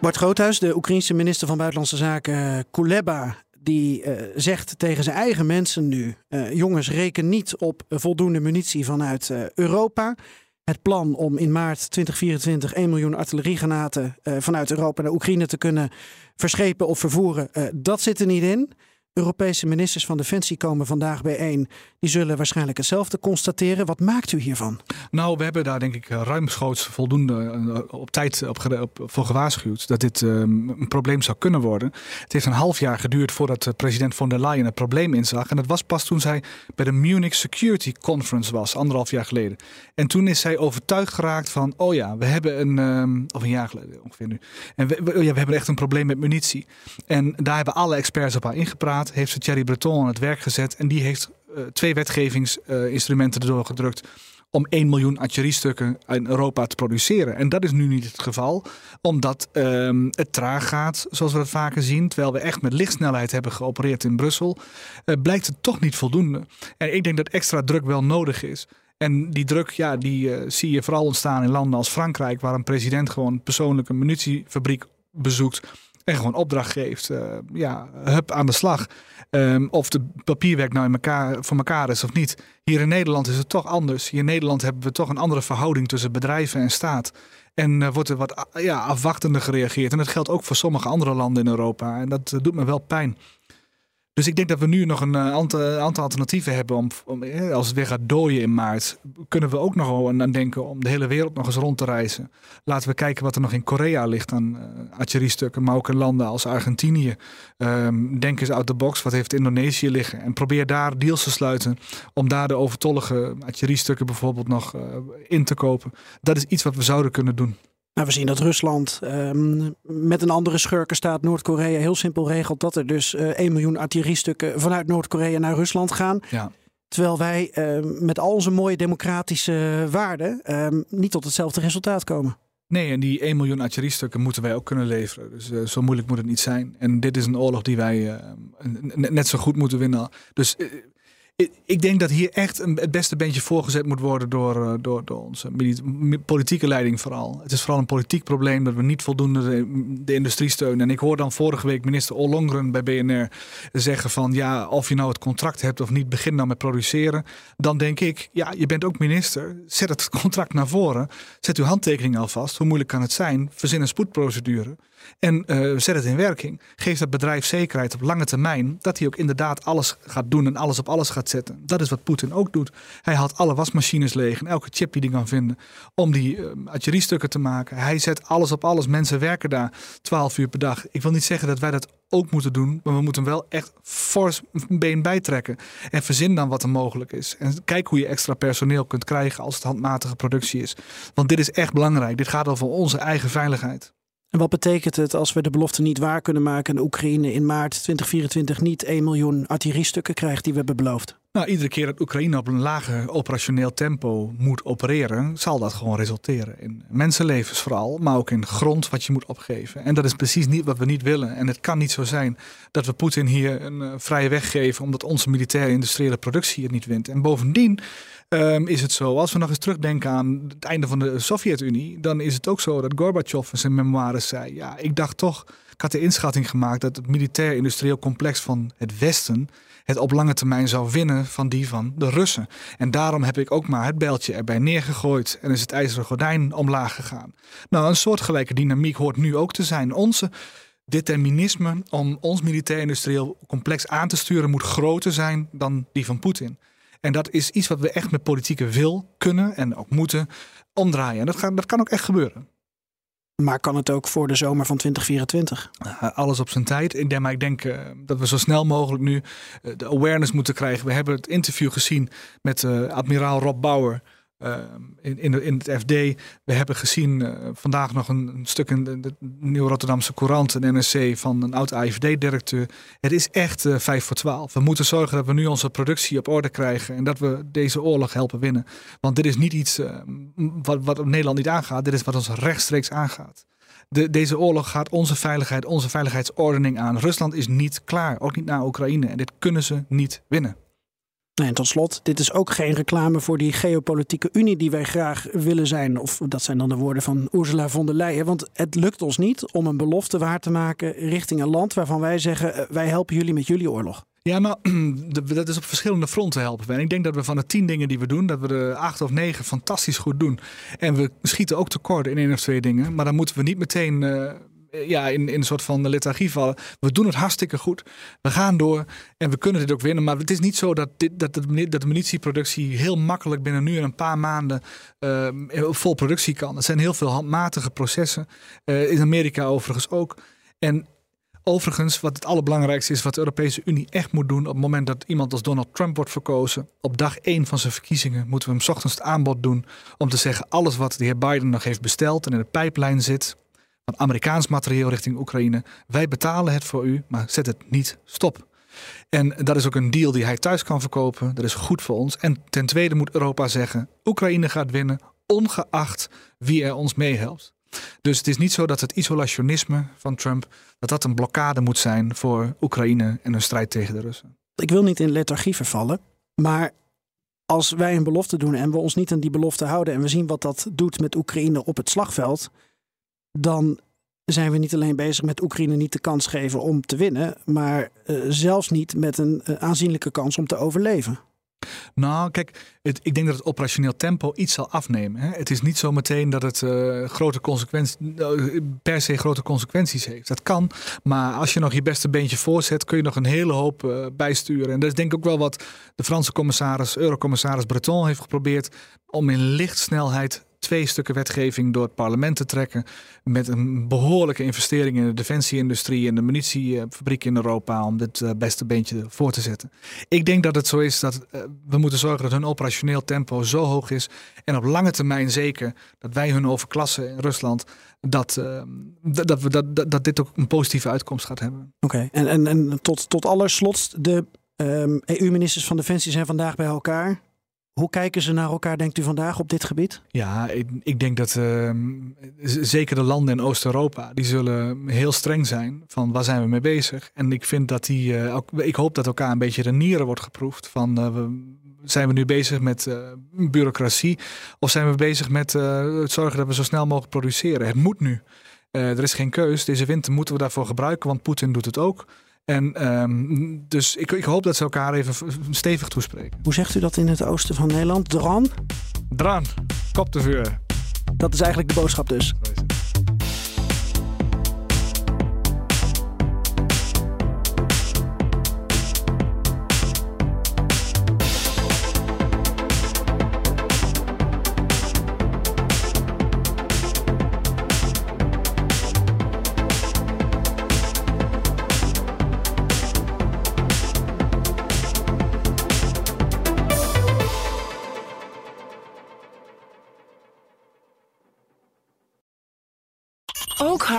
Bart Groothuis, de Oekraïense minister van Buitenlandse Zaken, Kuleba, die uh, zegt tegen zijn eigen mensen nu: uh, jongens, reken niet op voldoende munitie vanuit Europa. Het plan om in maart 2024 1 miljoen artilleriegranaten vanuit Europa naar Oekraïne te kunnen verschepen of vervoeren, dat zit er niet in. Europese ministers van Defensie komen vandaag bijeen. Die zullen waarschijnlijk hetzelfde constateren. Wat maakt u hiervan? Nou, we hebben daar denk ik ruimschoots voldoende eh, op tijd op, voor gewaarschuwd dat dit um, een probleem zou kunnen worden. Het heeft een half jaar geduurd voordat president von der Leyen het probleem inzag. En dat was pas toen zij bij de Munich Security Conference was, anderhalf jaar geleden. En toen is zij overtuigd geraakt van, oh ja, we hebben een, um, of een jaar geleden ongeveer nu. En we, ja, we hebben echt een probleem met munitie. En daar hebben alle experts op haar ingepraat heeft ze Thierry Breton aan het werk gezet. En die heeft twee wetgevingsinstrumenten erdoor gedrukt om 1 miljoen artilleriestukken in Europa te produceren. En dat is nu niet het geval, omdat um, het traag gaat, zoals we dat vaker zien. Terwijl we echt met lichtsnelheid hebben geopereerd in Brussel, uh, blijkt het toch niet voldoende. En ik denk dat extra druk wel nodig is. En die druk, ja, die uh, zie je vooral ontstaan in landen als Frankrijk, waar een president gewoon persoonlijk een munitiefabriek bezoekt en gewoon opdracht geeft. Uh, ja, hup aan de slag. Um, of de papierwerk nou in elkaar, voor elkaar is of niet. Hier in Nederland is het toch anders. Hier in Nederland hebben we toch een andere verhouding tussen bedrijven en staat. En uh, wordt er wat ja, afwachtender gereageerd. En dat geldt ook voor sommige andere landen in Europa. En dat uh, doet me wel pijn. Dus ik denk dat we nu nog een aantal, aantal alternatieven hebben om, om, als het weer gaat dooien in maart, kunnen we ook nog aan denken om de hele wereld nog eens rond te reizen. Laten we kijken wat er nog in Korea ligt aan uh, maar ook in landen als Argentinië. Um, denk eens out the box, wat heeft Indonesië liggen? En probeer daar deals te sluiten om daar de overtollige artilleriestukken bijvoorbeeld nog in te kopen. Dat is iets wat we zouden kunnen doen. Nou, we zien dat Rusland um, met een andere schurkenstaat Noord-Korea heel simpel regelt dat er dus uh, 1 miljoen artilleriestukken vanuit Noord-Korea naar Rusland gaan. Ja. Terwijl wij uh, met al onze mooie democratische waarden uh, niet tot hetzelfde resultaat komen. Nee, en die 1 miljoen artilleriestukken moeten wij ook kunnen leveren. Dus uh, zo moeilijk moet het niet zijn. En dit is een oorlog die wij net zo goed moeten winnen. Dus ik denk dat hier echt een, het beste beentje voorgezet moet worden door, door, door onze politieke leiding vooral. Het is vooral een politiek probleem dat we niet voldoende de, industrie steunen. En ik hoor dan vorige week minister Ollongren bij BNR zeggen van ja, of je nou het contract hebt of niet, begin dan met produceren. Dan denk ik, ja, je bent ook minister. Zet het contract naar voren. Zet uw handtekening alvast. Hoe moeilijk kan het zijn? Verzin een spoedprocedure. En uh, zet het in werking. Geef dat bedrijf zekerheid op lange termijn dat hij ook inderdaad alles gaat doen en alles op alles gaat Dat is wat Poetin ook doet. Hij haalt alle wasmachines leeg en elke chip die hij kan vinden om die uh, artilleriestukken te maken. Hij zet alles op alles. Mensen werken daar 12 uur per dag. Ik wil niet zeggen dat wij dat ook moeten doen, maar we moeten wel echt fors been bijtrekken. En verzin dan wat er mogelijk is. En kijk hoe je extra personeel kunt krijgen als het handmatige productie is. Want dit is echt belangrijk. Dit gaat over onze eigen veiligheid. En wat betekent het als we de belofte niet waar kunnen maken en Oekraïne in maart 2024 niet 1 miljoen artilleriestukken krijgt die we hebben beloofd? Nou, iedere keer dat Oekraïne op een lager operationeel tempo moet opereren, zal dat gewoon resulteren in mensenlevens vooral, maar ook in grond wat je moet opgeven. En dat is precies niet wat we niet willen. En het kan niet zo zijn dat we Poetin hier een uh, vrije weg geven omdat onze militaire industriële productie het niet wint. En bovendien um, is het zo, als we nog eens terugdenken aan het einde van de Sovjet-Unie, dan is het ook zo dat Gorbachev in zijn memoires zei, ja, ik dacht toch, ik had de inschatting gemaakt dat het militair-industrieel complex van het Westen het op lange termijn zou winnen van die van de Russen. En daarom heb ik ook maar het bijltje erbij neergegooid en is het ijzeren gordijn omlaag gegaan. Nou, een soortgelijke dynamiek hoort nu ook te zijn. Onze determinisme om ons militair-industrieel complex aan te sturen moet groter zijn dan die van Poetin. En dat is iets wat we echt met politieke wil kunnen en ook moeten omdraaien. En dat, dat kan ook echt gebeuren. Maar kan het ook voor de zomer van 2024? alles op zijn tijd. Maar ik denk uh, dat we zo snel mogelijk nu uh, de awareness moeten krijgen. We hebben het interview gezien met admiraal Rob Bauer in, in, in, het FD. We hebben gezien vandaag nog een, stuk in de, Nieuw-Rotterdamse Courant, een NRC, van een oud AFD-directeur. Het is echt vijf voor twaalf. We moeten zorgen dat we nu onze productie op orde krijgen en dat we deze oorlog helpen winnen. Want dit is niet iets wat, wat Nederland niet aangaat, dit is wat ons rechtstreeks aangaat. De, deze oorlog gaat onze veiligheid, onze veiligheidsordening aan. Rusland is niet klaar, ook niet naar Oekraïne. En dit kunnen ze niet winnen. En tot slot, dit is ook geen reclame voor die geopolitieke unie die wij graag willen zijn. Of dat zijn dan de woorden van Ursula von der Leyen. Want het lukt ons niet om een belofte waar te maken richting een land waarvan wij zeggen: eh, wij helpen jullie met jullie oorlog. Ja, nou, dat is op verschillende fronten helpen. En ik denk dat we van de tien dingen die we doen, dat we de acht of negen fantastisch goed doen. En we schieten ook tekort in één of twee dingen. Maar dan moeten we niet meteen uh, ja, in, in een soort van lethargie vallen. We doen het hartstikke goed. We gaan door en we kunnen dit ook winnen. Maar het is niet zo dat, dit, dat, de, dat de munitieproductie heel makkelijk binnen nu en een paar maanden uh, vol productie kan. Er zijn heel veel handmatige processen. Uh, in Amerika overigens ook. En Overigens, wat het allerbelangrijkste is, wat de Europese Unie echt moet doen op het moment dat iemand als Donald Trump wordt verkozen, op dag één van zijn verkiezingen, moeten we hem ochtends het aanbod doen om te zeggen alles wat de heer Biden nog heeft besteld en in de pijplijn zit, Amerikaans materieel richting Oekraïne, wij betalen het voor u, maar zet het niet stop. En dat is ook een deal die hij thuis kan verkopen. Dat is goed voor ons. En ten tweede moet Europa zeggen: Oekraïne gaat winnen, ongeacht wie er ons meehelpt. Dus het is niet zo dat het isolationisme van Trump dat dat een blokkade moet zijn voor Oekraïne en hun strijd tegen de Russen. Ik wil niet in lethargie vervallen, maar als wij een belofte doen en we ons niet aan die belofte houden en we zien wat dat doet met Oekraïne op het slagveld, dan zijn we niet alleen bezig met Oekraïne niet de kans geven om te winnen, maar uh, zelfs niet met een uh, aanzienlijke kans om te overleven. Nou, kijk, het, ik denk dat het operationeel tempo iets zal afnemen. Hè. Het is niet zo meteen dat het uh, grote consequenties, per se grote consequenties heeft. Dat kan, maar als je nog je beste beentje voorzet, kun je nog een hele hoop bijsturen. En dat is denk ik ook wel wat de Franse commissaris, eurocommissaris Breton heeft geprobeerd om in lichtsnelheid twee stukken wetgeving door het parlement te trekken. Met een behoorlijke investering in de defensieindustrie en de munitiefabriek in Europa. Om dit eh, beste beentje voor te zetten. Ik denk dat het zo is dat eh, we moeten zorgen dat hun operationeel tempo zo hoog is. En op lange termijn zeker dat wij hun overklassen in Rusland. Dat, uh, dat, we, dat, dat dit ook een positieve uitkomst gaat hebben. Oké, en, en, en tot, tot allerslot, de um, EU-ministers van Defensie zijn vandaag bij elkaar. Hoe kijken ze naar elkaar, denkt u vandaag op dit gebied? Ja, ik, ik denk dat uh, zeker de landen in Oost-Europa, die zullen heel streng zijn van waar zijn we mee bezig. En ik vind dat die, ook, ik hoop dat elkaar een beetje de nieren wordt geproefd van we, zijn we nu bezig met uh, bureaucratie of zijn we bezig met het zorgen dat we zo snel mogelijk produceren. Het moet nu. er is geen keus. Deze winter moeten we daarvoor gebruiken, want Poetin doet het ook. En um, dus ik, ik, hoop dat ze elkaar even stevig toespreken. Hoe zegt u dat in het oosten van Nederland? Dran? Dran, kop te vuur. Dat is eigenlijk de boodschap dus.